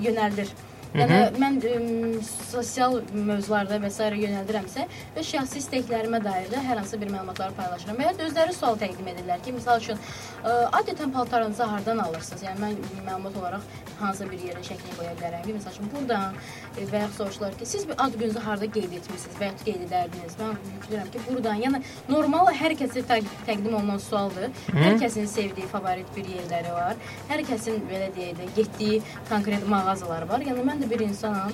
S4: yönəldir. Yəni mən ə, sosial mövzularda və s. yönəldirəmsə və şəxsi istəklərimə dair də hər hansı bir məlumatları paylaşıram. Və ya özləri sual təqdim edirlər ki, məsəl üçün ə, adətən paltarınızı hardan alırsınız? Yəni mən məlumat olaraq hansı bir yerə şəklini qoya bilərəm ki, məsəl üçün burdan e, və ya soruşurlar ki, siz bir ad gününüzü harda qeyd etmisiniz və ya qeyd edərdiniz? Mən yükləyirəm ki, buradan. Yəni normal hər kəsə təq təqdim olunan sualdır. Hər kəsin sevdiyi favorit bir yerləri var. Hər kəsin belə deyək də getdiyi konkret mağazalar var. Yəni mən də bir insanam.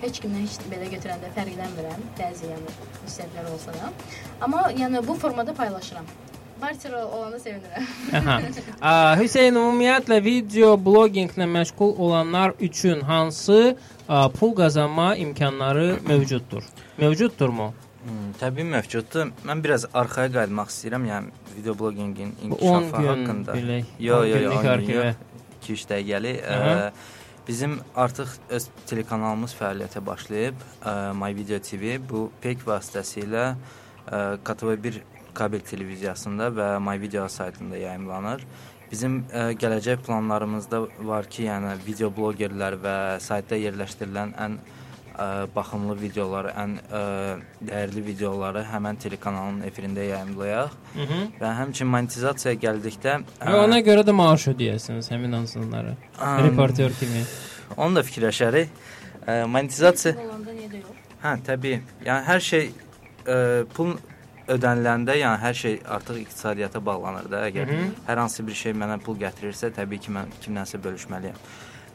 S4: Heç kimdən heç belə götürəndə fərqlənmirəm. Bəzi yəni hisslər olsa da. Amma yəni bu formada paylaşıram. Barter olanda sevinirəm.
S3: Aha. Hüseyn ümumiyyətlə video bloqinqlə məşğul olanlar üçün hansı a, pul qazanma imkanları mövcuddur? Mövcuddurmu?
S5: Hmm, təbii mövcuddur. Mən biraz arxaya qayıtmaq istəyirəm, yəni video bloqinqin
S3: Bu 10
S5: inkişafı haqqında.
S3: belə,
S5: Yo,
S3: 10
S5: yo, yo,
S3: günlük
S5: 10 gün
S3: arxivə.
S5: yox. 2-3 dəqiqəlik. Bizim artıq öz telekanalımız fəaliyyətə başlayıb. Ə, My Video TV bu PEK vasitəsilə ə, KTV1 kabel televiziyasında və My Video saytında yayımlanır. Bizim ə, gələcək planlarımızda var ki, yəni video bloqerlər və saytda yerləşdirilən ən ə, baxımlı videoları, ən ə, dəyərli videoları həmin telekanalın efirində yayımlayaq
S3: Mhm.
S5: və həmçinin monetizasiyaya gəldikdə
S3: Və ona görə də maaş ödəyəsiniz həmin insanlara. Reportyor kimi.
S5: onu da fikirləşərik. Ə, monetizasiya
S4: Olanda niyə də yox?
S5: Hə, təbii. Yəni hər şey ə, pul ödəniləndə, yəni hər şey artıq iqtisadiyyata bağlanır da. Əgər
S3: Hı -hı.
S5: hər hansı bir şey mənə pul gətirirsə, təbii ki, mən kimlənsə bölüşməliyəm.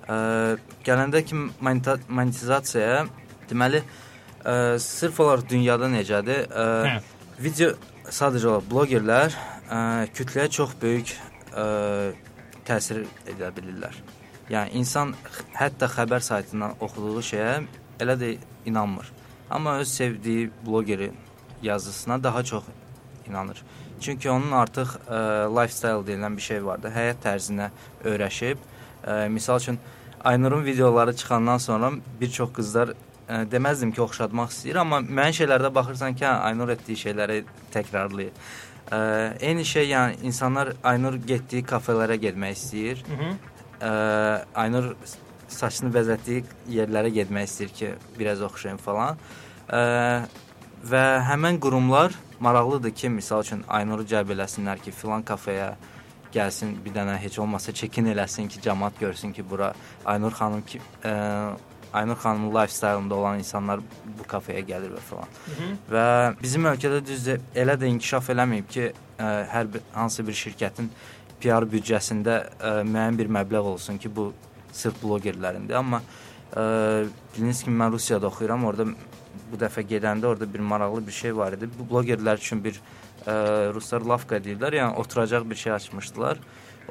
S5: Ə, gələndə ki monetizasiyaya, deməli, ə, sırf olaraq dünyada necədir? Ə,
S3: Hə.
S5: video sadəcə olaraq bloqerlər ə, kütləyə çox böyük ə, təsir edə bilirlər. Yəni insan hətta xəbər saytından oxuduğu şeyə elə də inanmır. Amma öz sevdiyi bloqeri yazısına daha çox inanır. Çünki onun artıq ə, lifestyle deyilən bir şey var da, həyat tərzinə öyrəşib. Ə, misal üçün Aynurun videoları çıxandan sonra bir çox qızlar ə, deməzdim ki, oxşatmaq istəyir, amma müəyyən şeylərdə baxırsan ki, hə, Aynur etdiyi şeyləri təkrarlayır. Ə, eyni şey, yəni insanlar Aynur getdiyi kafelərə getmək istəyir.
S3: Mhm.
S5: Ə, Aynur saçını bəzətdiyi yerlərə getmək istəyir ki, biraz oxşayım falan. Ə, və həmin qurumlar maraqlıdır ki, misal üçün Aynuru cəlb eləsinlər ki, filan kafeyə gəlsin, bir dənə heç olmasa çekin eləsin ki, cəmaət görsün ki, bura Aynur xanım ki, ə, Aynur xanımın lifestyle-ında olan insanlar bu kafeyə gəlir və falan. Və bizim ölkədə düzdür elə də inkişaf eləməyib ki, ə, hər bir hansı bir şirkətin PR büdcəsində ə, müəyyən bir məbləğ olsun ki, bu sırf bloqerlərindir. Amma ə, bildiyiniz kimi mən Rusiyada oxuyuram. Orada bu dəfə gedəndə orada bir maraqlı bir şey var idi. Bu bloqerlər üçün bir ə, ruslar lavka deyirlər, yəni oturacaq bir şey açmışdılar.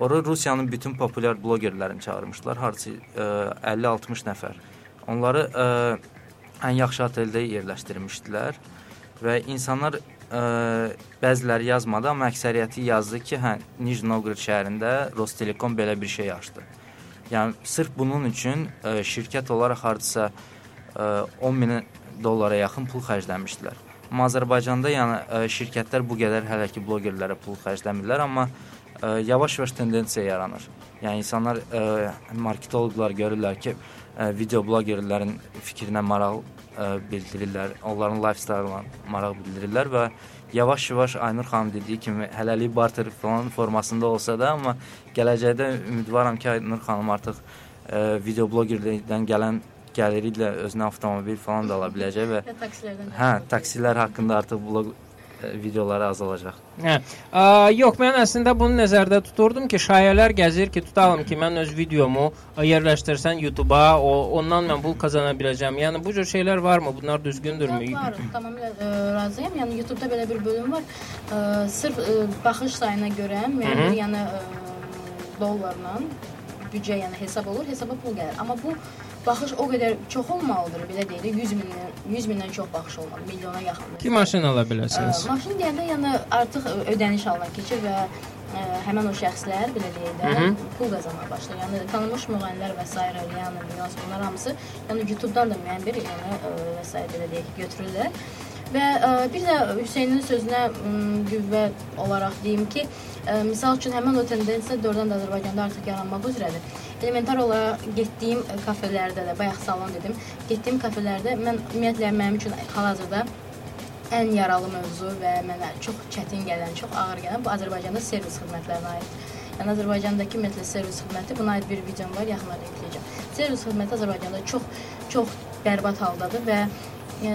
S5: Ora Rusiyanın bütün populyar bloqerlərini çağırmışdılar. Hardasa 50-60 nəfər. Onları ə, ən yaxşı oteldə yerləşdirmişdilər və insanlar ə, bəziləri yazmadı, amma əksəriyyəti yazdı ki, hə, Nijni Novqorod şəhərində Rostelekom belə bir şey açdı. Yəni sırf bunun üçün ə, şirkət olaraq hardasa ə, 10 min dollara yaxın pul xərcləmişdilər. Amma Azərbaycanda yəni ə, şirkətlər bu qədər hələ ki bloqerlərə pul xərcləmirlər, amma ə, yavaş-yavaş tendensiya yaranır. Yəni insanlar ə, marketoloqlar görürlər ki, ə, video bloqerlərin fikrinə maraq ə, bildirirlər, onların lifestyle-ına maraq bildirirlər və yavaş-yavaş Aynur xanım dediyi kimi hələlik barter falan formasında olsa da, amma gələcəkdə ümidvaram ki, Aynur xanım artıq ə, video bloqerlikdən gələn gəliri ilə özünə avtomobil falan da ala biləcək və
S4: Və taksilərdən.
S5: hə, taksilər haqqında artıq blog ə, videoları azalacaq.
S3: Hə. A, yox, mən əslində bunu nəzərdə tuturdum ki, şayələr gəzir ki, tutalım ki, mən öz videomu yerləşdirsən YouTube-a, o ondan mən pul qazana biləcəm. Yəni bu cür şeylər varmı? Bunlar düzgündürmü?
S4: Var, tamamilə ə, razıyam. Yəni YouTube-da belə bir bölüm var. Ə, sırf ə, baxış sayına görə müəyyən bir yəni ə, dollarla büdcə yəni hesab olur, hesaba pul gəlir. Amma bu baxış o qədər çox olmalıdır, belə deyirik, 100 mindən 100 mindən çox baxış olmalı, milyona yaxın.
S3: Ki maşın ala
S4: Ə,
S3: biləsiniz.
S4: Maşın deyəndə yəni artıq ə, ödəniş alına keçir və ə, həmin o şəxslər belə deyək də
S3: Hı -hı.
S4: pul qazanmağa başlayır. Yəni tanınmış müğənnilər və s. yəni bunlar hamısı yəni YouTube-dan da müəyyən bir yəni ə, və s. belə deyək götürürlər. Və ə, bir də Hüseynin sözünə ə, qüvvə olaraq deyim ki, ə, misal üçün həmin o tendensiya doğrudan da Azərbaycanda artıq yaranmaq üzrədir. Elementar olaraq getdiyim kafelərdə də, bayaq salon dedim, getdiyim kafelərdə mən ümumiyyətlə mənim üçün hal-hazırda ən yaralı mövzu və mənə çox çətin gələn, çox ağır gələn bu Azərbaycanda servis xidmətlərinə aiddir. Yəni Azərbaycandakı ümumiyyətlə servis xidməti buna aid bir videom var, yaxınlarda yükləyəcəm. Servis xidməti Azərbaycanda çox çox bərbad haldadır və ə,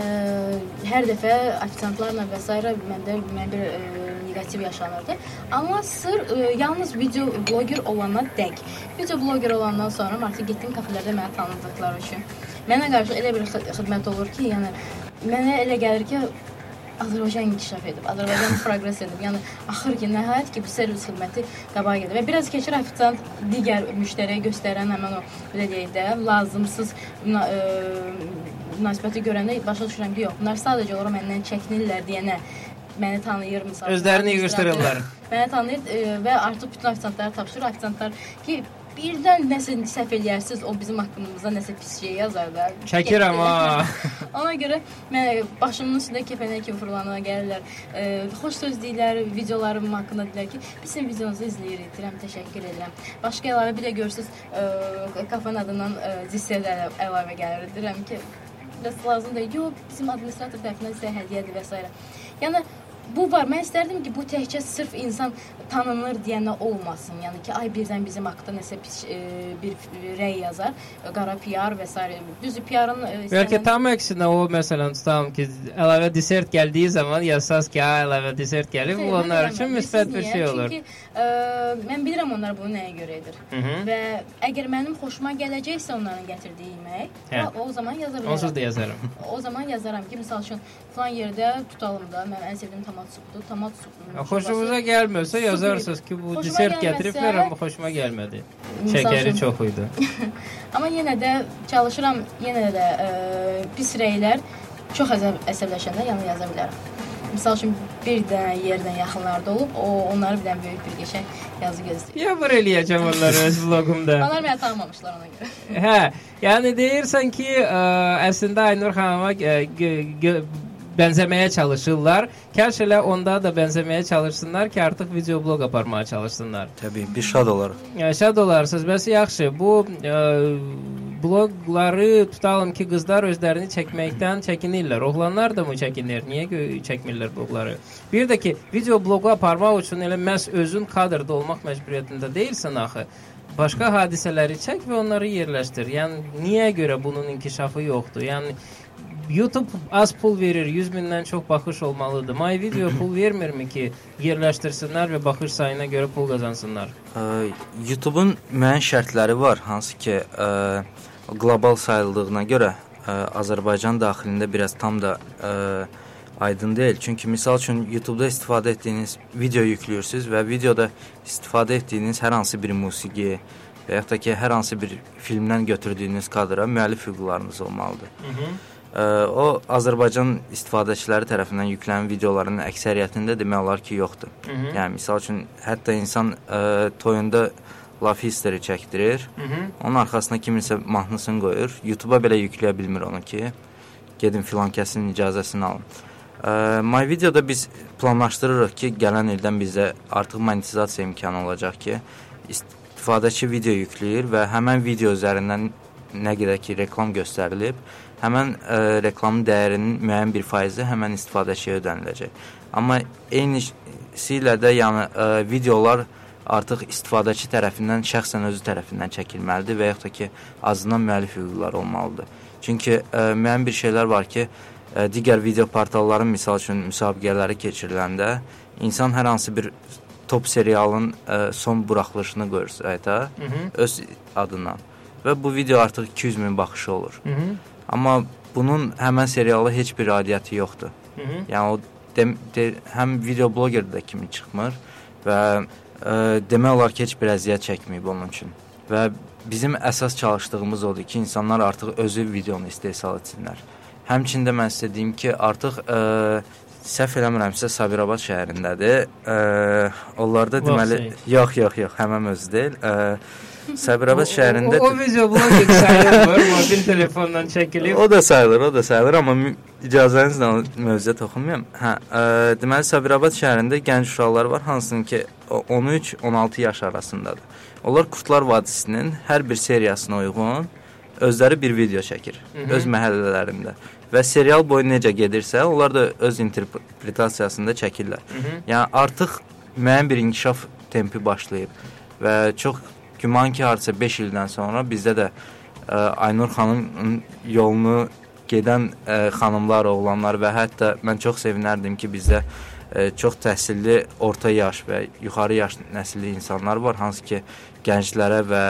S4: hər dəfə ofisiantlarla və s. məndə müəyyən bir ə, neqativ yaşanırdı. Amma sır ə, yalnız video bloger olana dək. Video bloger olandan sonra artıq getdiyim kafelərdə məni tanıdıqları üçün mənə qarşı elə bir xid- xidmət olur ki, yəni mənə elə gəlir ki, Azərbaycan inkişaf edib, Azərbaycan progress edib. Yəni axır ki, nəhayət ki, bu servis xidməti qabağa gedir və biraz keçir ofisiant digər müştəriyə göstərən həmin o belə deyək də lazımsız ə, münasibəti görəndə başa düşürəm ki, yox, bunlar sadəcə olaraq məndən çəkinirlər deyənə məni tanıyır məsələn.
S3: Özlərini yığışdırırlar.
S4: Məni tanıyır e, və artıq bütün ofisiantlara tapşırır. Ofisiantlar ki birdən nəsə səhv eləyərsiz, o bizim haqqımızda nəsə pis şey yazar da.
S3: Çəkirəm ha.
S4: Ona görə mən başımın üstündə kəpənək kimi fırlanana gəlirlər. E, xoş söz deyirlər, videolarım haqqında deyirlər ki, biz sizin videonuzu izləyirik. Deyirəm, təşəkkür edirəm. Başqa əlavə bir də görürsüz, e, kafenin adından e, zissələr əlavə gəlir. Deyirəm ki, biraz lazım deyil. Yox, bizim administrator tərəfindən sizə hədiyyədir və s. Yəni bu var. Mən istərdim ki, bu təkcə sırf insan tanınır deyənə olmasın. Yəni ki, ay birdən bizim haqqda nəsə pis e, bir rəy yazar, e, qara PR və s. Düzdür, PR-ın e,
S3: Bəlkə tam əksinə o məsələn tutalım ki, əlavə desert gəldiyi zaman yazsaz ki, ha, əlavə desert gəlib,
S4: mən
S3: onlar üçün müsbət bir şey olur.
S4: Çünki ə, mən bilirəm onlar bunu nəyə görə edir.
S3: Hı -hı.
S4: Və əgər mənim xoşuma gələcəksə onların gətirdiyi yemək,
S3: Hə.
S4: o, zaman yaza bilərəm.
S3: Onsuz da yazarım.
S4: O zaman yazaram ki, məsəl üçün falan yerdə tutalım da, mən ən sevdiyim tomat Tomat supunun.
S3: Xoşunuza gəlmirsə yazarsınız ki, bu desert
S4: gəlməsə-
S3: gətiriblər, amma xoşuma gəlmədi. Şəkəri çox idi.
S4: Amma yenə də çalışıram, yenə də ə, pis rəylər çox əsəb əsəbləşəndə yəni yaza bilərəm. Məsəl üçün bir dənə yerdən yaxınlarda olub, o onları bir dənə böyük bir qəşəng yazı gözləyir.
S3: Yavır eləyəcəm onları öz vlogumda.
S4: Onlar məni tanımamışlar ona görə.
S3: Hə, yəni deyirsən ki, ə, əslində Aynur xanıma gö- bənzəməyə çalışırlar. Kəş elə onda da bənzəməyə çalışsınlar ki, artıq video bloq aparmağa çalışsınlar.
S5: Təbii, bir şad olarıq.
S3: Şad olarsınız. Bəs yaxşı, bu ə, bloqları tutalım ki, qızlar özlərini çəkməkdən çəkinirlər. Oğlanlar da mı çəkinir? Niyə çəkmirlər bloqları? Bir də ki, video bloqu aparmaq üçün elə məhz özün kadrda olmaq məcburiyyətində deyilsən axı. Başqa hadisələri çək və onları yerləşdir. Yəni niyə görə bunun inkişafı yoxdur? Yəni YouTube az pul verir, 100 mindən çox baxış olmalıdır. My Video pul vermirmi ki, yerləşdirsinlər və baxış sayına görə pul qazansınlar?
S5: YouTube-un müəyyən şərtləri var, hansı ki, ə, qlobal sayıldığına görə ə, Azərbaycan daxilində biraz tam da ə, aydın deyil. Çünki misal üçün YouTube-da istifadə etdiyiniz video yüklüyürsüz və videoda istifadə etdiyiniz hər hansı bir musiqi və yaxud da ki, hər hansı bir filmdən götürdüyünüz kadra müəllif hüquqlarınız olmalıdır.
S3: Hı -hı.
S5: O Azərbaycan istifadəçiləri tərəfindən yüklənən videoların əksəriyyətində demək olar ki, yoxdur.
S3: Hı -hı.
S5: Yəni misal üçün hətta insan ə, toyunda Love History çəkdirir.
S3: Hı -hı.
S5: Onun arxasına kiminsə mahnısını qoyur. YouTube-a belə yükləyə bilmir onu ki, gedin filan kəsin icazəsini alın. Ə, My videoda biz planlaşdırırıq ki, gələn ildən bizdə artıq monetizasiya imkanı olacaq ki, istifadəçi video yükləyir və həmən video üzərindən nə qədər ki reklam göstərilib, həmən ə, reklamın dəyərinin müəyyən bir faizi həmən istifadəçiyə ödəniləcək. Amma eynisilə də yəni ə, videolar artıq istifadəçi tərəfindən şəxsən özü tərəfindən çəkilməlidir və yaxud da ki, azından müəllif hüquqları olmalıdır. Çünki ə, müəyyən bir şeylər var ki, ə, digər video portalların misal üçün müsabiqələri keçiriləndə insan hər hansı bir top serialın ə, son buraxılışını
S3: Hı -hı.
S5: öz adından və bu video artıq 200 min baxışı olur.
S3: Hı -hı.
S5: Amma bunun həmən seriala heç bir aidiyyəti yoxdur.
S3: Hı -hı.
S5: Yəni o dem, de, həm video bloger də kimi çıxmır və ə, demək olar ki, heç bir əziyyət çəkməyib onun üçün. Və bizim əsas çalışdığımız odur ki, insanlar artıq özü videonu istehsal etsinlər. Həmçində mən sizə deyim ki, artıq ə, səhv eləmirəmsə Sabirabad şəhərindədir. Ə, onlarda deməli yox, yox, yox, həmən özü deyil. Ə, Sabirabad şəhərində
S3: O, o, o video bloq sayılır, mobil telefondan çəkilib.
S5: O da sayılır, o da sayılır, amma icazənizlə mövzuya toxunmayım. Hə, ə, deməli Sabirabad şəhərində gənc uşaqlar var, hansının ki o- 13-16 yaş arasındadır. Onlar Kurtlar Vadisinin hər bir seriyasına uyğun özləri bir video çəkir
S3: Mhm.
S5: öz məhəllələrində. Və serial boyu necə gedirsə, onlar da öz interpretasiyasında çəkirlər.
S3: Mhm.
S5: Yəni artıq müəyyən bir inkişaf tempi başlayıb və çox güman ki, hardasa 5 ildən sonra bizdə də ə, Aynur xanımın yolunu gedən ə, xanımlar, oğlanlar və hətta mən çox sevinərdim ki, bizdə ə, çox təhsilli orta yaş və yuxarı yaş nəsilli insanlar var, hansı ki, gənclərə və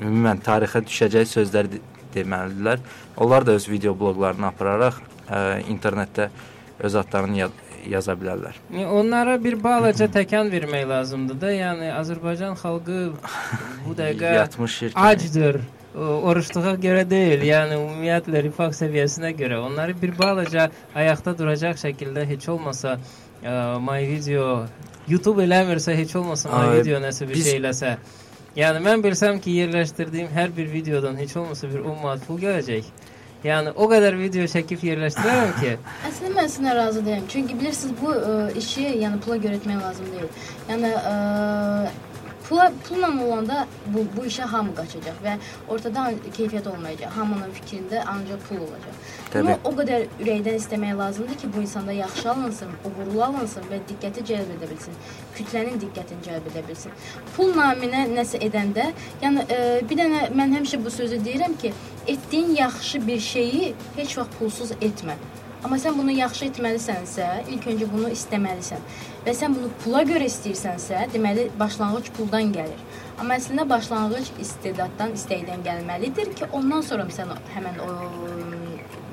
S5: ümumən tarixə düşəcək sözlər de deməlidirlər. Onlar da öz video bloqlarını apararaq ə, internetdə öz adlarını ya yaza bilərlər.
S3: Yəni, Onlara bir balaca təkan vermək lazımdır da. Yəni Azərbaycan xalqı bu dəqiqə
S5: Yatmış şirkət.
S3: acdır. Oruçluğa görə deyil, yəni ümumiyyətlə rifah səviyyəsinə görə. Onları bir balaca ayaqda duracaq şəkildə heç olmasa ə, my video YouTube eləmirsə, heç olmasa my
S5: Ay,
S3: video nəsə bir
S5: biz-
S3: şey eləsə. Yəni mən bilsəm ki, yerləşdirdiyim hər bir videodan heç olmasa bir 10 manat pul gələcək. Yəni o qədər video çəkib yerləşdirərəm ki,
S4: Əslində mən sizinlə razı deyiləm. Çünki bilirsiniz bu ə, işi yəni pula görə etmək lazım deyil. Yəni ə, Pula, pulla olanda bu, bu işə hamı qaçacaq və ortada keyfiyyət olmayacaq. Hamının fikrində ancaq pul olacaq.
S5: Təbii.
S4: Bunu o qədər ürəkdən istəmək lazımdır ki, bu insanda yaxşı alınsın, uğurlu alınsın və diqqəti cəlb edə bilsin. Kütlənin diqqətini cəlb edə bilsin. Pul naminə nəsə edəndə, yəni e, bir dənə mən həmişə bu sözü deyirəm ki, etdiyin yaxşı bir şeyi heç vaxt pulsuz etmə. Amma sən bunu yaxşı etməlisənsə, ilk öncə bunu istəməlisən. Və sən bunu pula görə istəyirsənsə, deməli başlanğıc puldan gəlir. Amma əslində başlanğıc istedaddan, istəkdən gəlməlidir ki, ondan sonra sən həmin o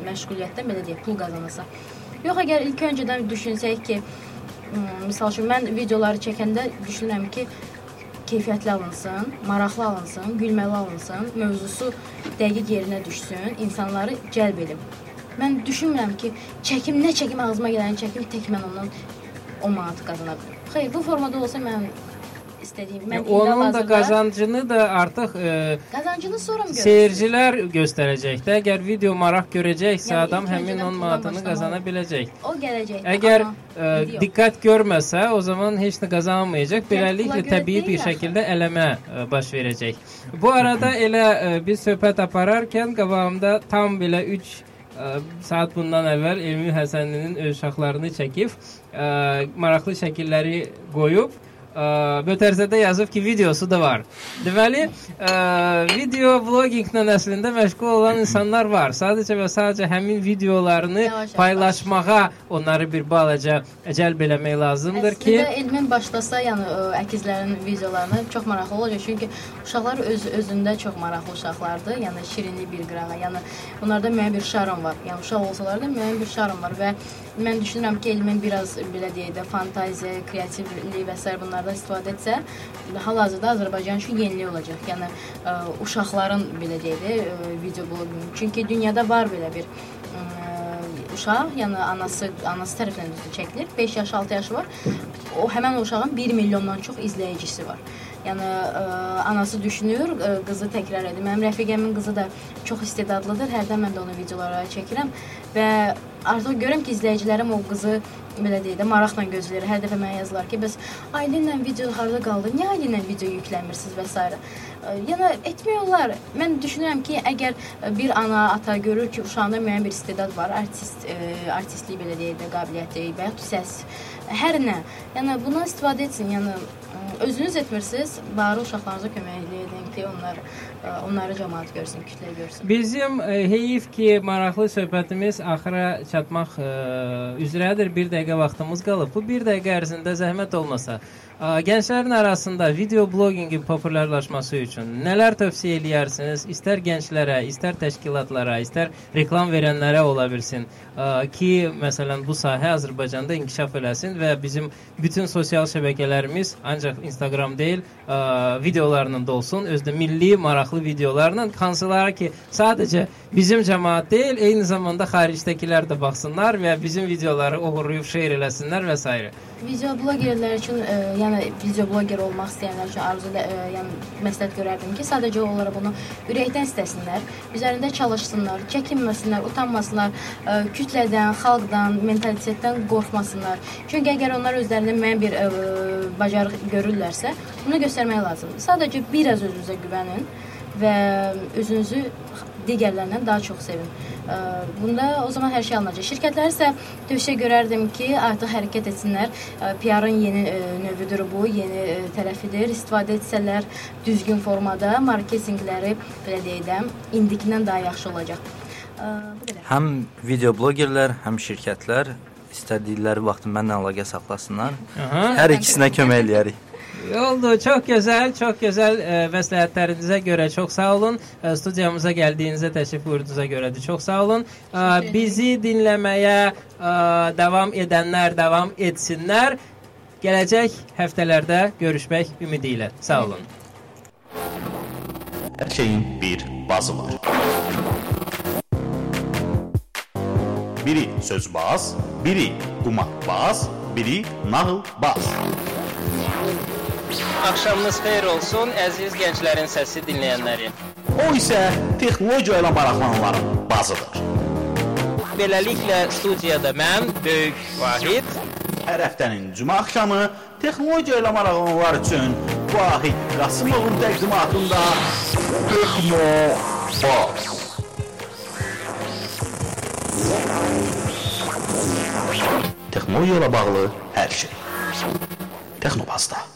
S4: məşğuliyyətdən belə deyək, pul qazanasan. Yox, əgər ilk öncədən düşünsək ki, misal üçün mən videoları çəkəndə düşünürəm ki, keyfiyyətli alınsın, maraqlı alınsın, gülməli alınsın, mövzusu dəqiq yerinə düşsün, insanları cəlb edim. Mən düşünmürəm ki, çəkim nə çəkim ağzıma gələni çəkim, tək mən ondan 10 manat qazana bilim. Xeyr, bu formada olsa mən istədiyim, mən
S3: Yəni, onun da qazancını da artıq e,
S4: qazancını sonra görürsən?
S3: seyircilər göstərəcək də. Əgər video maraq görəcəksə,
S4: Yəni,
S3: adam həmin
S4: öncədən
S3: 10
S4: puldan
S3: manatını qazana biləcək.
S4: O gələcək.
S3: Əgər ə,
S4: video.
S3: diqqət görməsə, o zaman heç nə qazanmayacaq.
S4: Yəni,
S3: Beləliklə
S4: görə
S3: təbii bir şəkildə eləmə ə, baş verəcək. Bu arada elə ə, biz söhbət apararkən qabağımda tam belə 3 saat bundan əvvəl Elmi Həsənlinin öz uşaqlarını çəkib, ə, maraqlı şəkilləri qoyub ə, Mötərizədə yazıb ki, videosu da var. Deməli, ə, video vloqinqlə əslində məşğul olan insanlar var. Sadəcə və sadəcə həmin videolarını
S4: Yavaş-yavaş.
S3: paylaşmağa onları bir balaca cəlb eləmək lazımdır ki,
S4: Əslində elmin başlasa, yəni ə, əkizlərin videolarını çox maraqlı olacaq. Çünki uşaqlar öz özündə çox maraqlı uşaqlardır. Yəni şirinlik bir qırağa. Yəni onlarda müəyyən bir şarm var. Yəni uşaq olsalar da müəyyən bir şarm var və mən düşünürəm ki, elmin biraz belə deyək də fantaziya, kreativlik və s. bunlardan istifadə etsə, hal-hazırda Azərbaycan üçün yenilik olacaq. Yəni ə, uşaqların belə deyək də ə, video bloqinq. Çünki dünyada var belə bir ə, uşaq, yəni anası anası tərəfindən çəkilir. 5 yaş, 6 yaşı var. O həmin uşağın 1 milyondan çox izləyicisi var. Yəni ə, anası düşünür, ə, qızı təkrar edir. Mənim rəfiqəmin qızı da çox istedadlıdır. Hərdən mən də onun videoları çəkirəm və artıq görürəm ki, izləyicilərim o qızı belə deyək də maraqla gözləyir. Hər dəfə mənə yazırlar ki, bəs Aylinlə video harda qaldı? Niyə Aylinlə video yükləmirsiniz və s. Ə, Yəni etmək olar. Mən düşünürəm ki, əgər bir ana, ata görür ki, uşağında müəyyən bir istedad var, artist, ə, artistlik belə deyək də qabiliyyəti və ya səs, hər nə. Yəni bundan istifadə etsin. Yəni özünüz etmirsiniz, bari uşaqlarınıza kömək edin ki, onlar onları cəmaət görsün, kütlə görsün.
S3: Bizim ə, heyif ki, maraqlı söhbətimiz axıra çatmaq ə, üzrədir. 1 dəqiqə vaxtımız qalıb. Bu 1 dəqiqə ərzində zəhmət olmasa, ə, gənclərin arasında video bloqinqin populyarlaşması üçün nələr tövsiyə eləyərsiniz? İstər gənclərə, istər təşkilatlara, istər reklam verənlərə ola bilsin ki, məsələn, bu sahə Azərbaycanda inkişaf eləsin və bizim bütün sosial şəbəkələrimiz ancaq Instagram deyil, videolarla dolsun, özdə milli maraqlı videolarla hansılara ki, sadəcə bizim cəmaət deyil, eyni zamanda xaricdəkilər də baxsınlar və bizim videoları oğurlayıb şeir eləsinlər və s.
S4: Video bloqerlər üçün, ə, yəni video bloqer olmaq istəyənlər üçün arzu ə, yəni məsləhət görərdim ki, sadəcə onlara bunu ürəkdən istəsinlər, üzərində çalışsınlar, çəkinməsinlər, utanmasınlar, ə, kütlədən, xalqdan, mentalitetdən qorxmasınlar. Çünki əgər onlar özlərində müəyyən bir ə, bacarıq görürlərsə, bunu göstərmək lazımdır. Sadəcə biraz özünüzə güvənin və özünüzü digərlərindən daha çox sevin. Bunda o zaman hər şey alınacaq. Şirkətlər isə tövsiyə görərdim ki, artıq hərəkət etsinlər. PR-ın yeni növüdür bu, yeni tərəfidir. İstifadə etsələr düzgün formada marketinqləri belə də indikindən daha yaxşı olacaq. Bu qədər.
S5: Həm video bloqerlər, həm şirkətlər istədikləri vaxt mənlə əlaqə saxlasınlar.
S3: Aha.
S5: Hər ikisinə kömək eləyərik.
S3: Oldu, çox gözəl, çox gözəl ə, məsləhətlərinizə görə çox sağ olun. Ə, studiyamıza gəldiyinizə, təşrif buyurduğunuza görə də çox sağ olun. Ə, bizi dinləməyə ə, davam edənlər davam etsinlər. Gələcək həftələrdə görüşmək ümidi ilə. Sağ olun.
S2: Hər şeyin bir bazı var. Biri sözbaz, biri qumarbaz, biri nağılbaz.
S3: Axşamınız xeyir olsun, əziz gənclərin səsi dinləyənləri.
S2: O isə texnologiya ilə maraqlananların bazıdır.
S3: Beləliklə studiyada mən, Böyük Vahid
S2: hər həftənin cümə axşamı texnologiya ilə maraqlı olanlar üçün Vahid Qasımovun təqdimatında
S1: Techno Box.
S2: texnologiya ilə bağlı hər şey. Texnobazda.